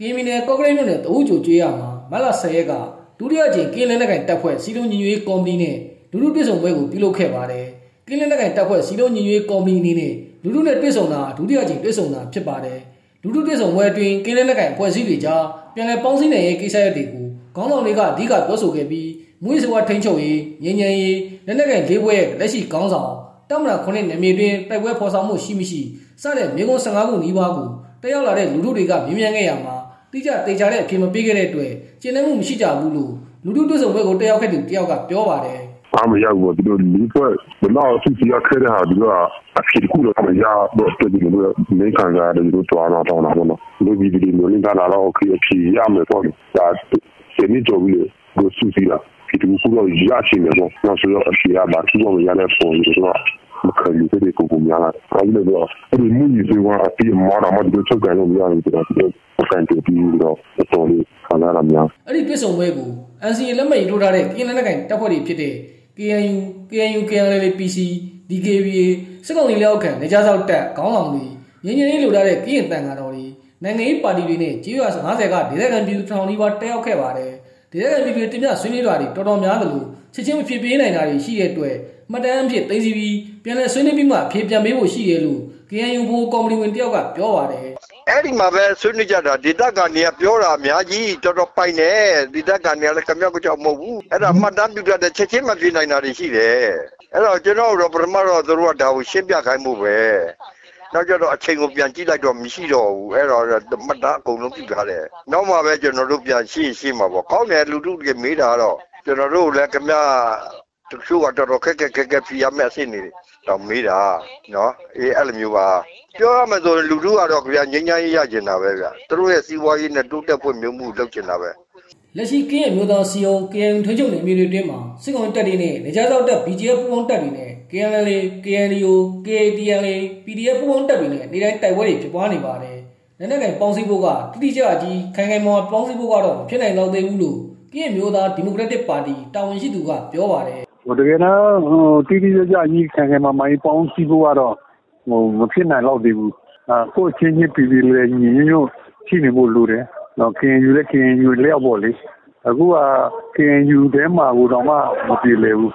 ကင်းမီနယ်ကော့ကရိတ်မြို့နယ်တအုပ်ချိုကျွေးရမှာမတ်လ10ရက်ကဒုတိယကြိမ်ကင်းလင်းလက်ကိုင်တပ်ဖွဲ့စီလုံးညီညွတ်ရေးကော်မတီနဲ့လူလူတွေ့ဆုံပွဲကိုပြုလုပ်ခဲ့ပါတယ်။ကင်းလင်းလက်ကိုင်တပ်ဖွဲ့စီလုံးညီညွတ်ရေးကော်မတီအနေနဲ့လူလူနဲ့တွေ့ဆုံတာဒုတိယကြိမ်တွေ့ဆုံတာဖြစ်ပါတယ်။လူလူတွေ့ဆုံပွဲအတွင်းကင်းလင်းလက်ကိုင်ဖွဲ့စည်းတွေကြားပြန်လည်ပေါင်းစည်းနိုင်ရေးကိစ္စရပ်တွေကိုခေါင်းဆောင်တွေကအဓိကပြောဆိုခဲ့ပြီးမွေးစဝါထိန်ချုပ်ရေးငြိမ်းချမ်းရေးလက်နက်ကိုင်လေးဘွဲရဲ့လက်ရှိခေါင်းဆောင်တောင်မလာခုနှစ်နယ်မြေတွင်တိုက်ပွဲဖော်ဆောင်မှုရှိမရှိစတဲ့မြေကုန်15ခုနီးပါးကိုတက်ရောက်လာတဲ့လူလူတွေကမြင်မြန်ခဲ့ရမှာ တိကျတေချာတဲ့အဖြစ်မပေးခဲ့တဲ့အတွက်ကျင်းနှမှုမရှိကြဘူးလို့လူလူတွေ့ဆုံပွဲကိုတက်ရောက်ခဲ့သူတယောက်ကပြောပါတယ်အားမရဘူးဒီလိုလူဖွဲ့ဘယ်တော့သူစီရခဲ့တဲ့ဟာဒီကအဖြစ်ကူတော့မရတော့တဲ့ဒီလိုနေခံကြတယ်ဒီလိုတွားတော့တော့တော့လူဗီဒီလိုနေတာလာတော့ခရီးခရီးရမယ်ပေါ့ဒါစနေကြော်ပြီးလို့သူစီလာဒီကူကတော့ရရှိနေတော့နောက်ဆိုတော့အရှိရပါသူ့ကိုရတဲ့ပုံတွေတော့မခံယူတဲ့ကိုကိုများလာအဲ့လိုတော့အဲ့ဒီမှုကြီးကအပြည့်မာတာမှဒီလိုချုပ်ကန်လို့မရဘူးဆိုတော့ ဒီကန်တူပြီးတော့တော်လေးခလာရများအဲ့ဒီတွေ့ဆုံပွဲကို NCA လက်မှတ်ရေးထိုးထားတဲ့ကင်းလက်နက်ကိုင်တပ်ဖွဲ့တွေဖြစ်တဲ့ KNU KNU KNL PC DKBA စစ်ကောင်စီလက်အောက်ခံနေကြဆောက်တပ်ခေါင်းဆောင်တွေငင်းငင်းလေးလိုထားတဲ့ကင်းတန်ကာတော်တွေနိုင်ငံရေးပါတီတွေနဲ့ကြေးရွာ50ကဒေသခံပြည်သူထောင်နီးပါးတက်ရောက်ခဲ့ပါတယ်ဒေသခံပြည်သူတွေတင်ပြဆွေးနွေးတာတွေတော်တော်များသလိုချက်ချင်းမဖြစ်ပြေးနိုင်တာတွေရှိတဲ့အတွက်မှတ်တမ်းအဖြစ်သိသိပြီးပြန်လည်ဆွေးနွေးပြီးမှအဖြေပြန်ပေးဖို့ရှိရလို့ KNU ဘိုးကော်မတီဝင်တယောက်ကပြောပါတယ် အဲ့ဒီမှာပဲဆွေးနွေးကြတာဒေသခံတွေကပြောတာအများကြီးတော်တော်ပိုင်တယ်ဒေသခံတွေကလည်းကမြောက်ကကြောက်မဟုတ်ဘူးအဲ့ဒါမှတ်တမ်းပြုတတ်တဲ့ချက်ချင်းမပြေနိုင်တာတွေရှိတယ်အဲ့တော့ကျွန်တော်တို့ပထမတော့သူတို့ကဒါကိုရှင်းပြခိုင်းမှုပဲနောက်ကျတော့အချိန်ကိုပြန်ကြည့်လိုက်တော့မရှိတော့ဘူးအဲ့တော့မှတ်တမ်းအကုန်လုံးပြုထားတယ်နောက်မှပဲကျွန်တော်တို့ပြန်ရှင်းရှင်းမှာပေါ့ကောင်းတယ်လူတို့တွေမေးတာတော့ကျွန်တော်တို့လည်းကမြောက် တချို့ကတော်တော်ခက်ခက်ခက်ခက်ပြရမယ့်အဆင့်နေတော့မေးတာနော်အေးအဲ့လိုမျိုးပါပြောရမယ်ဆိုရင်လူတို့ကတော့ဗျာငញ្ញမ်းရေးရကျင်တာပဲဗျာသူတို့ရဲ့စီးပွားရေးနဲ့တိုးတက်ဖွံ့ဖြိုးမှုလုပ်ကျင်တာပဲလက်ရှိကင်းရဲ့မျိုးသားစီယုံ KNU ထွန်းချုပ်နယ်မြေတွေတွင်းမှာစစ်ကောင်တပ်တွေနဲ့နေကြားသောက်တပ် BGF ပူးပေါင်းတပ်တွေနဲ့ KNL KNDO KTL PDF ပူးပေါင်းတပ်တွေနဲ့နေတိုင်းတိုက်ပွဲတွေဖြစ်ပွားနေပါတယ်။လက်နက်ကင်ပေါင်းစည်းဖို့ကတိတိကျကျကြီးခိုင်ခိုင်မာမာပေါင်းစည်းဖို့ကတော့မဖြစ်နိုင်တော့သေးဘူးလို့ကင်းရဲ့မျိုးသားဒီမိုကရက်တစ်ပါတီတာဝန်ရှိသူကပြောပါတယ်ဟို တကယ်တော့ဟိုတိတိကျကျကြီးခံခံမမိုင်းပေါင်းစီးဖို့ကတော့ဟိုမဖြစ်နိုင်တော့သေးဘူးအာကိုယ်ချင်းချင်းပြည်ပြည်လေးညီညွတ်ရှိနေဖို့လိုတယ်နော် KNU လည်း KNU လျောက်ပေါ့လေအခုက KNU တဲမှာကိုတော့မှမပြေလည်ဘူး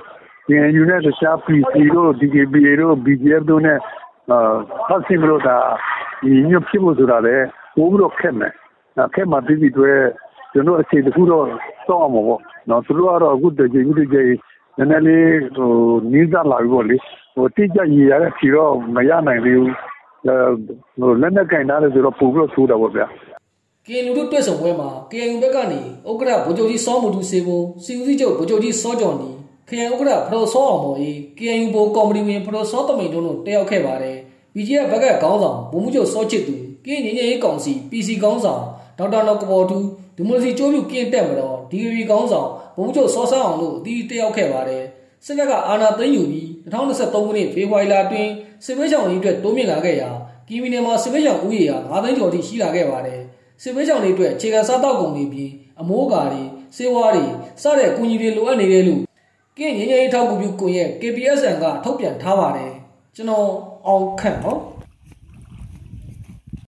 KNU နဲ့တခြား PC တို့ DKBA တို့ BGF တို့နဲ့အာဖတ်စီမလို့ဒါညီညွတ်ဖြစ်ဖို့ဆိုတာလေပို့ပြီးတော့ခက်မယ်အခက်မှာပြည်ပြည်တွေကျွန်တော်အခြေတခုတော့စောင့်အောင်ပေါ့နော်သူတို့ကတော့အခုတကြိမ်တကြိမ်န ည်းနည်းလေးဟိုနီးစပ်လာပြီပေါ့လေဟိုတိကျရည်ရတဲ့ဖြေတော့မရနိုင်သေးဘူးအဲဟိုလက်နဲ့ကင်ထားတယ်ဆိုတော့ပို့ပြီးတော့ဆိုးတာပေါ့ဗျာ။ KNU တို့တွေ့ဆုံပွဲမှာ KNU ဘက်ကနေဥက္ကဋ္ဌဗိုလ်ချုပ်ကြီးစောမူတူစေဘုံစီဦးစီးချုပ်ဗိုလ်ချုပ်ကြီးစောကျော်နီခရိုင်ဥက္ကဋ္ဌဖရိုစောအောင်မော်အေး KNU ဘိုကော်မတီဝင်ဖရိုစောတမိန်တို့တို့တက်ရောက်ခဲ့ပါတယ်။ BGF ဘက်ကခေါင်းဆောင်ဗိုလ်မှူးချုပ်စောချစ်သူကင်းငင်းငယ်ရေးကောင်စီ PC ခေါင်းဆောင်ဒေါက်တာနော်ကပေါ်တူ ဒီမိုစီကျိုးပြူကင်းတက်မတော် DVB ခေါင်းဆောင်ဗိုလ်မှူးချုပ်စောဆန်းအောင်တို့အတီးတက်ရောက်ခဲ့ပါတယ်။စစ်တပ်ကအာဏာသိမ်းယူပြီး2023ခုနှစ်ဖေဖော်ဝါရီလအတွင်းစစ်ဘေးရှောင်ရေးအတွက်တိုးမြင့်လာခဲ့ရာကီမီနယ်မှာစစ်ဘေးရှောင်ဦးရေဟာ9သိန်းကျော်ထိရှိလာခဲ့ပါတယ်။စစ်ဘေးရှောင်တွေအတွက်အခြေခံစားတောက်ကုန်တွေပြီးအမိုးကာတွေစေဝါးတွေစတဲ့အကူအညီတွေလိုအပ်နေတယ်လို့ကင်းငင်းငယ်ရေးထောက်ကူပြုကွန်ရက် KPSN ကထုတ်ပြန်ထားပါတယ်။ကျွန်တော်အောင်ခန့်နော်